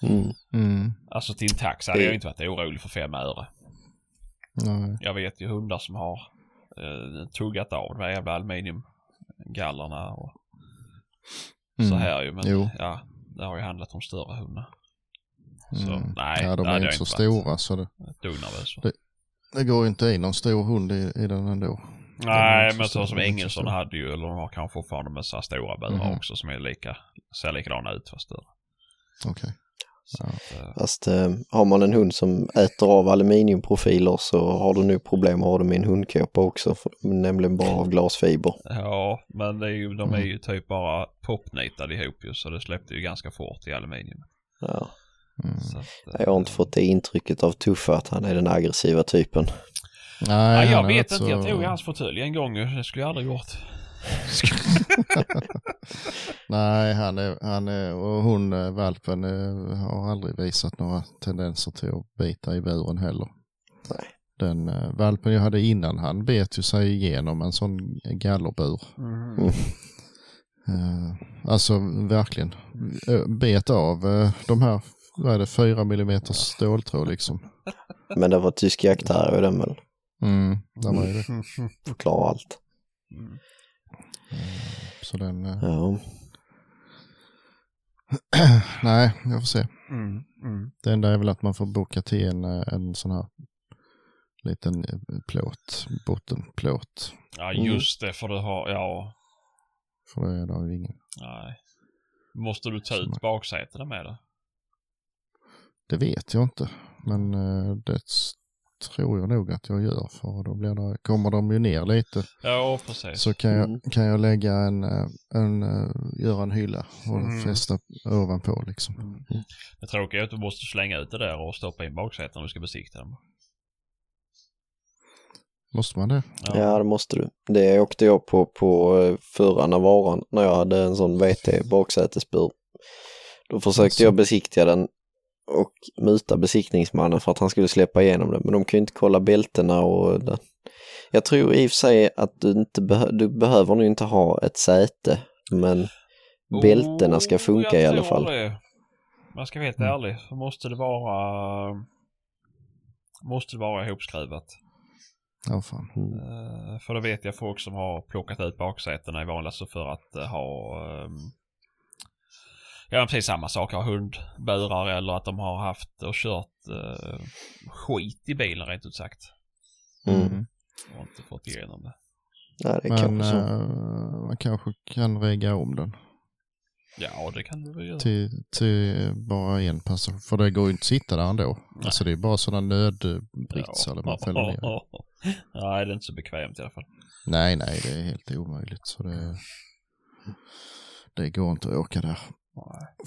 Mm. Mm. Alltså till en tax hade jag inte varit orolig för fem öre. Nej. Jag vet ju hundar som har eh, tuggat av de här jävla aluminiumgallerna och så Mm. här ju. Men Jo. ja, det har ju handlat om större hundar. Så Mm. nej, ja, de det är inte så varit stora så det. Det- det går ju inte in någon stor hund i, i den ändå. Nej, så men så som så Engelsson hade ju, eller de har kanske fortfarande med så här stora burar Mhm. också som är lika, ser likadana ut fast större. Okej. Så Ja. att, eh, Fast eh, har man en hund som äter av aluminiumprofiler så har du nu problem att ha det med en hundkåpa också. För de är nämligen bara av glasfiber. ja, men det är ju, de är Mm. ju typ bara popnitade ihop ju så det släppte ju ganska fort i aluminium. Ja. Mm. Att, eh, Jag har inte fått det intrycket av Tuffe att han är den aggressiva typen. Nej, Nej, jag vet inte, så- jag tog hans fåtölj en gång. Det skulle jag aldrig gjort. Nej, han är, han är, och hon, eh, valpen, eh, har aldrig visat några tendenser till att bita i buren heller. Nej. Den eh, valpen jag hade innan, han bet ju sig igenom en sån gallerbur. Mm. Eh, alltså verkligen, bet av eh, de här, vad är det, fyra millimeters ståltråd liksom. Men det var tysk jaktterrier den väl. Mm, där var ju det. Förklarar allt. Mm. Så den, eh, Ja. nej, jag får se. Mm. Mm. Det enda är väl att man får boka till en, eh, en sån här liten eh, plåt, bottenplåt. Ja, Mm. just det, för du har, ja, För det är ju ingen. nej. Måste du ta ut man- baksätena med det? Det vet jag inte. Men det tror jag nog att jag gör. För då blir det, kommer de ju ner lite. Ja, precis. Så kan jag, Mm. kan jag lägga en, eh, en, eh, göra en hylla och Mm. fästa ovanpå liksom. Det tråkiga är att du måste slänga ut det där och stoppa in baksätena om du ska besikta dem. Måste man det? ja, det måste du. Det åkte jag på på eh, förra Navaran när jag hade en sån VT baksätesbur. Då försökte jag besiktiga den och muta besiktningsmannen för att han skulle släppa igenom den. Men de kan ju inte kolla bältena och den. Jag tror i och för sig att du inte behö- du behöver nog inte ha ett säte. Men bältena ska Oh, funka i alla fall. Det. Man ska vara helt Mm. ärlig så måste det vara måste det vara ihopskruvat. Ja, fan. Mm. Eh, för då vet jag folk som har plockat ut baksätena i vanliga så för att eh, ha um, Ja precis samma sak, ha hundburar eller att de har haft och kört eh, skit i bilen rent ut sagt. Mm. Och inte fått igenom det. Ja, det är Men kanske så. eh, man kanske kan regga om den. Ja, det kan du väl göra. till, till bara en passagerare. För det går ju inte att sitta där ändå. Alltså det är bara sådana nödbritsar där man fäller ner. Nej, det är inte så bekvämt i alla fall. Nej, nej, det är helt omöjligt. Så det, det går inte att åka där.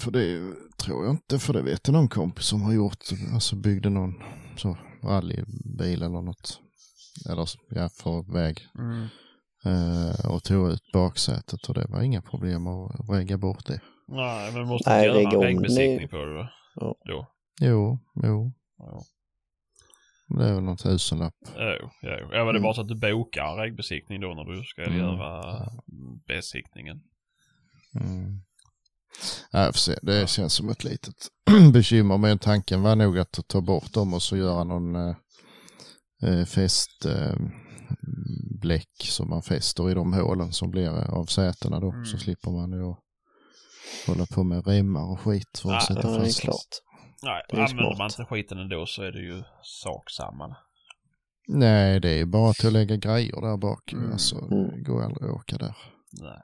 För det tror jag inte, för det vet jag någon kompis som har gjort, alltså byggde någon så rallybil eller något. Eller ja, för väg. Mm. Eh, och tog ut baksätet och det var inga problem att regga bort det. Nej, men måste Nej, inte göra en vägbesiktning på det då. Ja. då. Jo, jo, Ja. det är väl någon tusenlapp. Jo, jo. Ja, men det är bara så att du bokar en vägbesiktning då när du ska Mm. göra besiktningen. Mm. Får se. Det känns som ett litet bekymmer. Men tanken var nog att ta bort dem och så göra någon eh, eh, fäst eh, bläck som man fäster i de hålen som blir av sätena då. Mm. Så slipper man ju hålla på med remmar och skit för att Ja, sätta Ja, det är fast. klart. Nej, Det är använder smart. man inte skiten ändå så är det ju sak samma. Nej, det är bara till att lägga grejer där bak. Mm. Alltså, Mm. det går aldrig att åka där. Nej.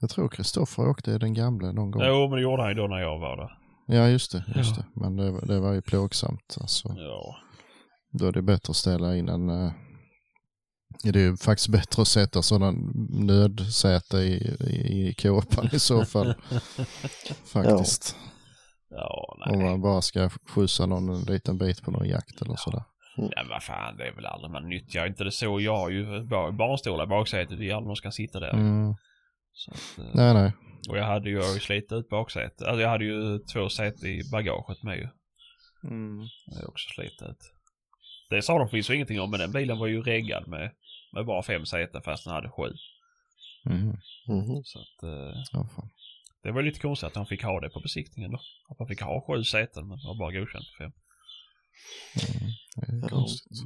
Jag tror Kristoffer åkte i den gamla någon gång. Jo, men det gjorde han ju då när jag var där. Ja, just det. Just Ja. det. Men det, var- det var ju plågsamt. Alltså. Ja. Då är det bättre att ställa in en... eh, Det är ju faktiskt bättre att sätta sådana nödsäte i, i, i kåpan i så fall. faktiskt. Ja, Om nej. man bara ska skjutsa någon en liten bit på någon jakt eller sådär. Ja, vad fan, det är väl aldrig man nyttjar inte det så. Jag har ju barnstolar i baksätet. Det är aldrig någon ska sitta där. Mm. Så att, eh, Nej, nej. och jag hade ju, jag ju slitit ut baksätet. Alltså jag hade ju två säten i bagaget med ju. Det har jag också slitit ut. Det sa de förvisso ingenting om, men den bilen var ju reggad med, med bara fem säten fast den hade sju. Mm. Mhm. Så att, eh, Ja, fan. det var lite konstigt att de fick ha det på besiktningen då. Att man fick ha sju säten men var bara godkänt för fem. Mm. Det är konstigt.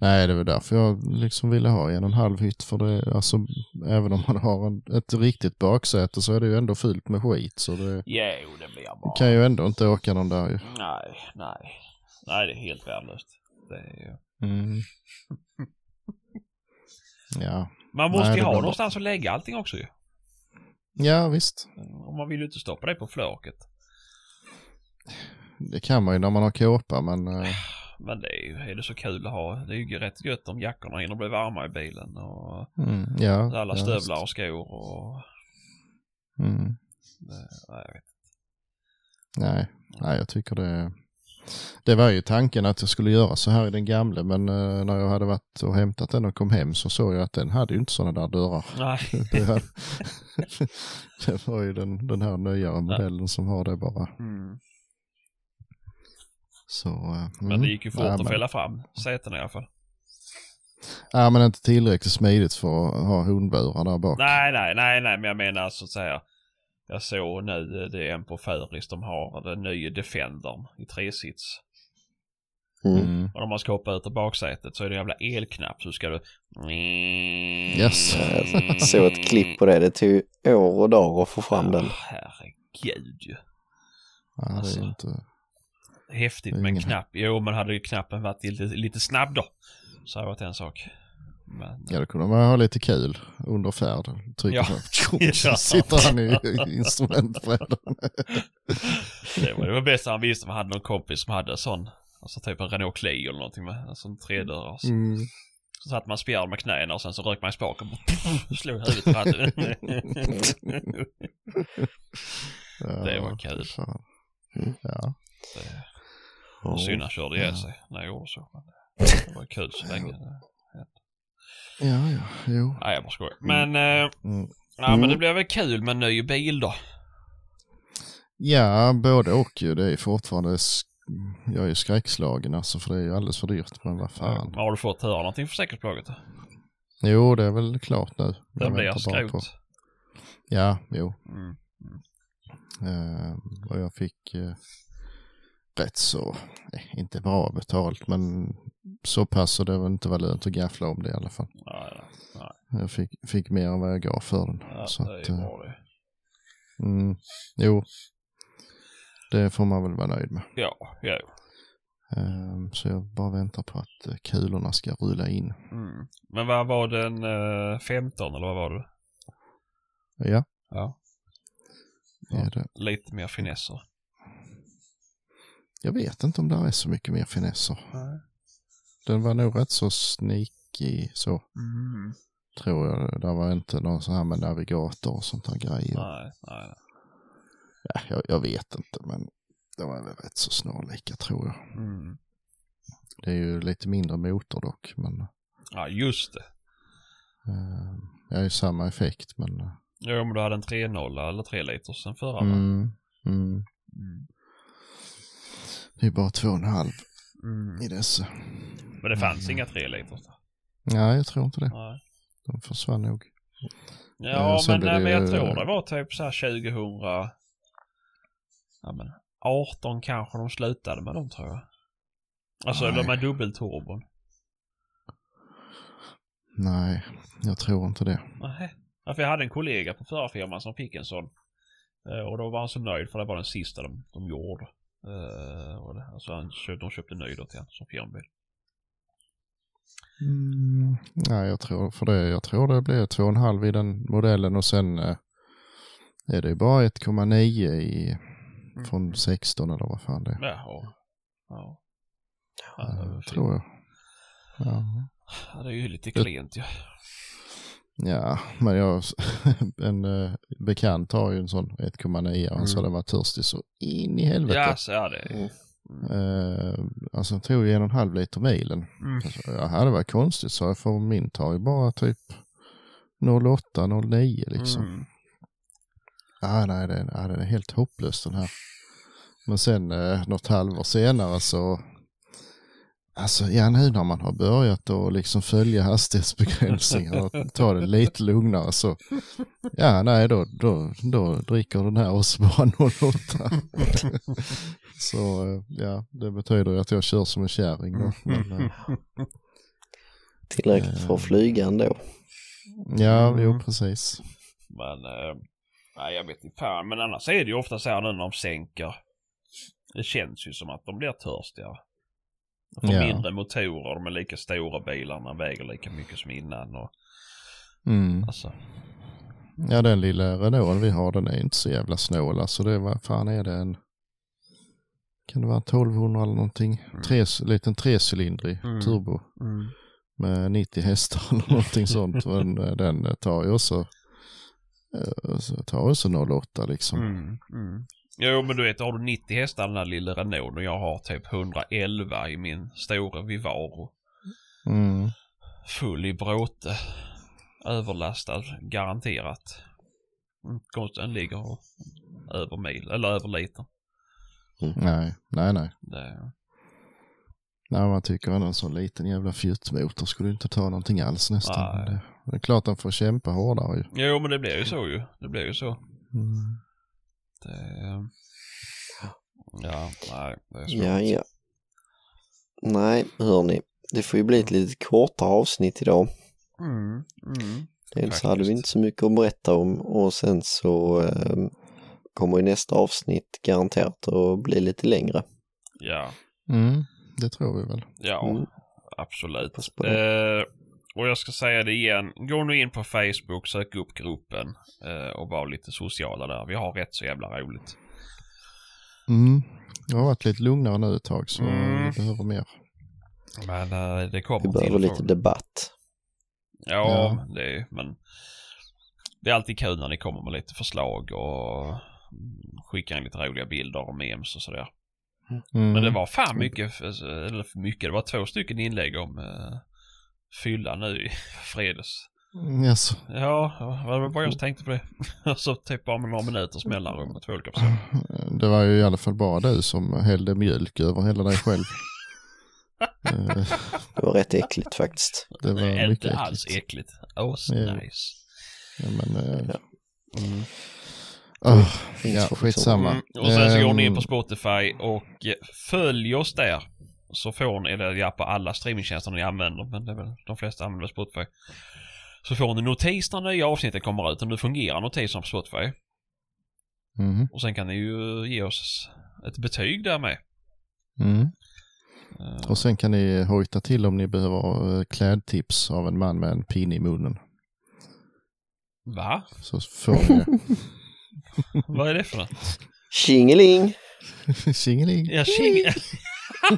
Nej, det var därför jag liksom ville ha en och en halv hytt. För det, alltså, även om man har en, ett riktigt baksäte så är det ju ändå fyllt med skit. Så det Jo, det blir bara... kan ju ändå inte åka någon där ju. Nej, nej. Nej, det är helt värdelöst. Det är ju... Mm. Ja. Man måste Nej, ju ha blir någonstans att lägga allting också ju. ja, visst. Och man vill ju inte stoppa det på flöket. Det kan man ju när man har kåpa, men eh, Men det är ju, är det så kul att ha. Det är ju rätt gött om jackorna hinner bli varma i bilen och mm, ja. alla ja, stövlar och skor och... Mm. Det, nej, jag vet. Nej, nej, jag tycker det det var ju tanken att jag skulle göra så här i den gamla men eh, när jag hade varit och hämtat den och kom hem så såg jag att den hade ju inte sådana där dörrar. Nej. Det, hade, det var ju den, den här nyare modellen som har det bara. Mm. Så, eh, Men mm. det gick ju fort Ja, att men- fälla fram sätena i alla fall. Ja, men inte tillräckligt smidigt för att ha hundburar där bak. Nej, nej, nej, nej, men jag menar så att säga. Jag såg nu, eh, det är en på Föris, de har den nya Defendern i tresits. Mm. Mm. Och om man ska hoppa ut ur baksätet så är det en jävla elknapp så ska du... Yes. Jag såg ett klipp på det. Det tog år och dagar att få fram den. Ah, herregud ju. Ja, det är Alltså. inte... Häftigt med en ingen- knapp. Jo, men hade ju knappen varit lite, lite snabb då. Så hade det varit en sak. Men, Ja, då kunde man ha lite kul under färd. Trycker Ja. på, Ja. sitter han i instrumentbrädan. det var det var bäst han visste. Man hade någon kompis som hade en sån. Alltså typ en Renault Clio eller någonting med en sån tredörrars. Mm. Så satt man spjärn med knäna och sen så rök man i spaken och slog huvudet i ratten. Det var kul. Mm. Ja. Det Ja. synd han körde ihjäl Ja. sig när jag gjorde så. Men det var kul så länge. ja, ja, jo. Nej, jag bara skojar. Men, eh, Mm. ja, men Mm. det blev väl kul med en ny bil då. Ja, både och ju. Det är fortfarande... sk- Jag är ju skräckslagen alltså för det är ju alldeles för dyrt. Men vad fan. Har du fått höra någonting från säkerhetsbolaget? då? Jo, det är väl klart nu. Den Jag blir bara på- skrot. Ja, jo. Mm. Eh, och jag fick eh, rätt så, eh, inte bra betalt, men så pass så det var inte var lönt att gaffla om det i alla fall. Nej, nej. Jag fick, fick mer än vad jag gav för den. Ja, så det är att, ju eh, bra det. mm, jo, det får man väl vara nöjd med. Ja, ja. Eh, så jag bara väntar på att eh, kulorna ska rulla in. Mm. Men vad var den eh, 15 eller vad var det? Ja, Ja. är det. Lite mer finesser. Jag vet inte om det är så mycket mer finesser. Den var nog rätt så sneaky så, Mm. tror jag. Det var inte någon sån här med navigator och sånt där grejer. Nej, nej. Ja, jag, jag vet inte, men det var väl rätt så snarlika tror jag. Mm. Det är ju lite mindre motor dock, men Ja, just det. eh, det är ju samma effekt. Men, eh, Jo, men du hade en 3.0 eller 3 liter sen förra mm, mm, Mm. Det är bara två och en halv Mm. i dessa. Men det fanns inga 3 liter. Nej, jag tror inte det. Nej. De försvann nog. Ja, Eh, men, nej, det men jag ju- tror det var typ så här 2000... Ja, men 18 kanske de slutade med dem tror jag. Alltså Nej. de med dubbelturbon. Nej, jag tror inte det. Nej. Ja, för jag hade en kollega på förra firman som fick en sån. Eh, Och då var han så nöjd för det var den sista de, de gjorde. Eh, och det, alltså han köpte, de köpte ny då till han som firmabil. Mm, nej, jag tror, för det, jag tror det blir 2,5 i den modellen och sen eh, är det bara 1,9 i från 16 eller vad fan det är. Jaha. Ja. Ja, det, var tror jag. Ja. ja, det är ju lite klent ju. ja, men jag, en eh, bekant har ju en sån 1,9 och han sa Mm. den var törstig så in i helvete. Ja, så är det. Mm. Eh, alltså den tog ju en och en halv liter milen. Mm. Alltså, ja, det var konstigt så jag för min tar ju bara typ 08, 09 liksom. Mm. Ja, nej, den, ja, den är helt hopplös den här. Men sen eh, något halvår senare så, alltså ja nu när man har börjat att liksom följa hastighetsbegränsningar och ta det lite lugnare så, ja nej då, då, då dricker den här också bara 08. så eh, ja, det betyder ju att jag kör som en kärring då. Men, eh, Tillräckligt för att flyga ändå. ja, jo precis. Men, eh, nej jag vet inte fan. Men annars är det ju ofta så här nu när de sänker. Det känns ju som att de blir törstigare. De får Ja. mindre motorer, de är lika stora bilarna, väger lika mycket som innan och Mm. alltså. Ja, den lilla Renaulten vi har den är inte så jävla snål. Alltså det var, fan är det en, kan det vara 1200 eller någonting? Mm. Tre, liten trecylindrig Mm. turbo med 90 hästar eller någonting sånt. Men eh, den tar ju också, eh, så tar också 08 liksom. Mm. Mm. Jo men du vet, har du 90 hästar den här lilla Renault och jag har typ 111 i min stora Vivaro. Mm. Full i bråte. Överlastad, garanterat. Mm, konstigt, den ligger över mil, eller över liter. Nej, nej, nej. Det, Nej, man tycker att en sån liten jävla fjuttmotor skulle inte ta någonting alls nästan. Det, det är klart den får kämpa hårdare ju. jo men det blir ju så ju. Det blir ju så. Mm. Det, ja, nej, det är svårt. Ja, ja. Nej, hörni. Det får ju bli ett lite kortare avsnitt idag. Mm, mm. Dels hade vi inte så mycket att berätta om och sen så eh, kommer ju nästa avsnitt garanterat att bli lite längre. Ja, Mm, det tror vi väl. ja, Mm. absolut. Eh, och jag ska säga det igen. Gå nu in på Facebook, sök upp gruppen eh, och var lite sociala där. Vi har rätt så jävla roligt. Mm. Det har varit lite lugnare nu ett tag så Mm. vi behöver mer. Men eh, det kommer Vi behöver till lite frågor. debatt. Ja, Ja. det är, men det är alltid kul när ni kommer med lite förslag och mm, skickar in lite roliga bilder och memes och sådär. Mm. Men det var fan mycket, eller för mycket, det var två stycken inlägg om uh, fylla nu i fredags. Mm, Jaså. Ja, det var bara jag som tänkte på det. så typ bara med några minuters mellanrum med två olika personer. Det var ju i alla fall bara du som hällde mjölk över hela dig själv. Det var rätt äckligt faktiskt. det var är mycket inte alls äckligt. äckligt. Oh, Ja. nice. Ja, men, eh, Ja. Mm. åh, Finns ja, folk skitsamma. Mm. Och sen så går ni in på Ehm, Spotify och följ oss där. Så får ni, eller ja på alla streamingtjänster ni använder, men det är väl de flesta använder Spotify. Så får ni notis när nya avsnittet kommer ut och nu fungerar notiserna på Spotify. mhm, Och sen kan ni ju ge oss ett betyg där med. mm. Och sen kan ni hojta till om ni behöver eh, klädtips av en man med en pinne i munnen. Va? Så får ni Vad är det för något? Tjingeling! Tjingeling. Ja, tjing...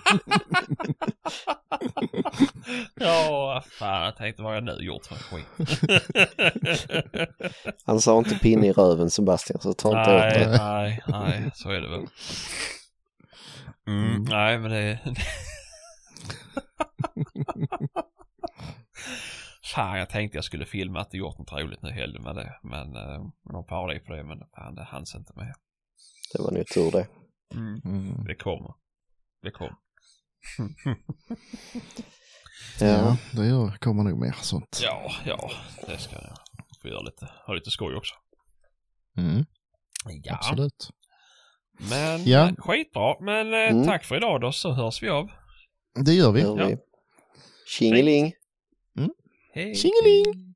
ja, fan jag tänkte vad jag nu gjort för skit? Han sa inte pinne i röven Sebastian, så ta inte åt nej, det. nej, nej, så är det väl. Mm, Mm. Nej, men det... fan, jag tänkte jag skulle filma att det gjort något roligt nu i helgen med det. Men uh, någon parodi på det, men fan det hanns inte med. Det var nog tur det. Mm, Mm. det kommer. Det kommer. Ja, Ja. det gör, kommer nog mer sånt. Ja, ja, det ska jag få göra lite, ha lite skoj också. Mm, Ja, absolut. men Ja. skitbra. Men eh, Mm. tack för idag då så hörs vi av. Det gör vi. Gör vi. Ja. Tjingeling! Hej. Tjingeling!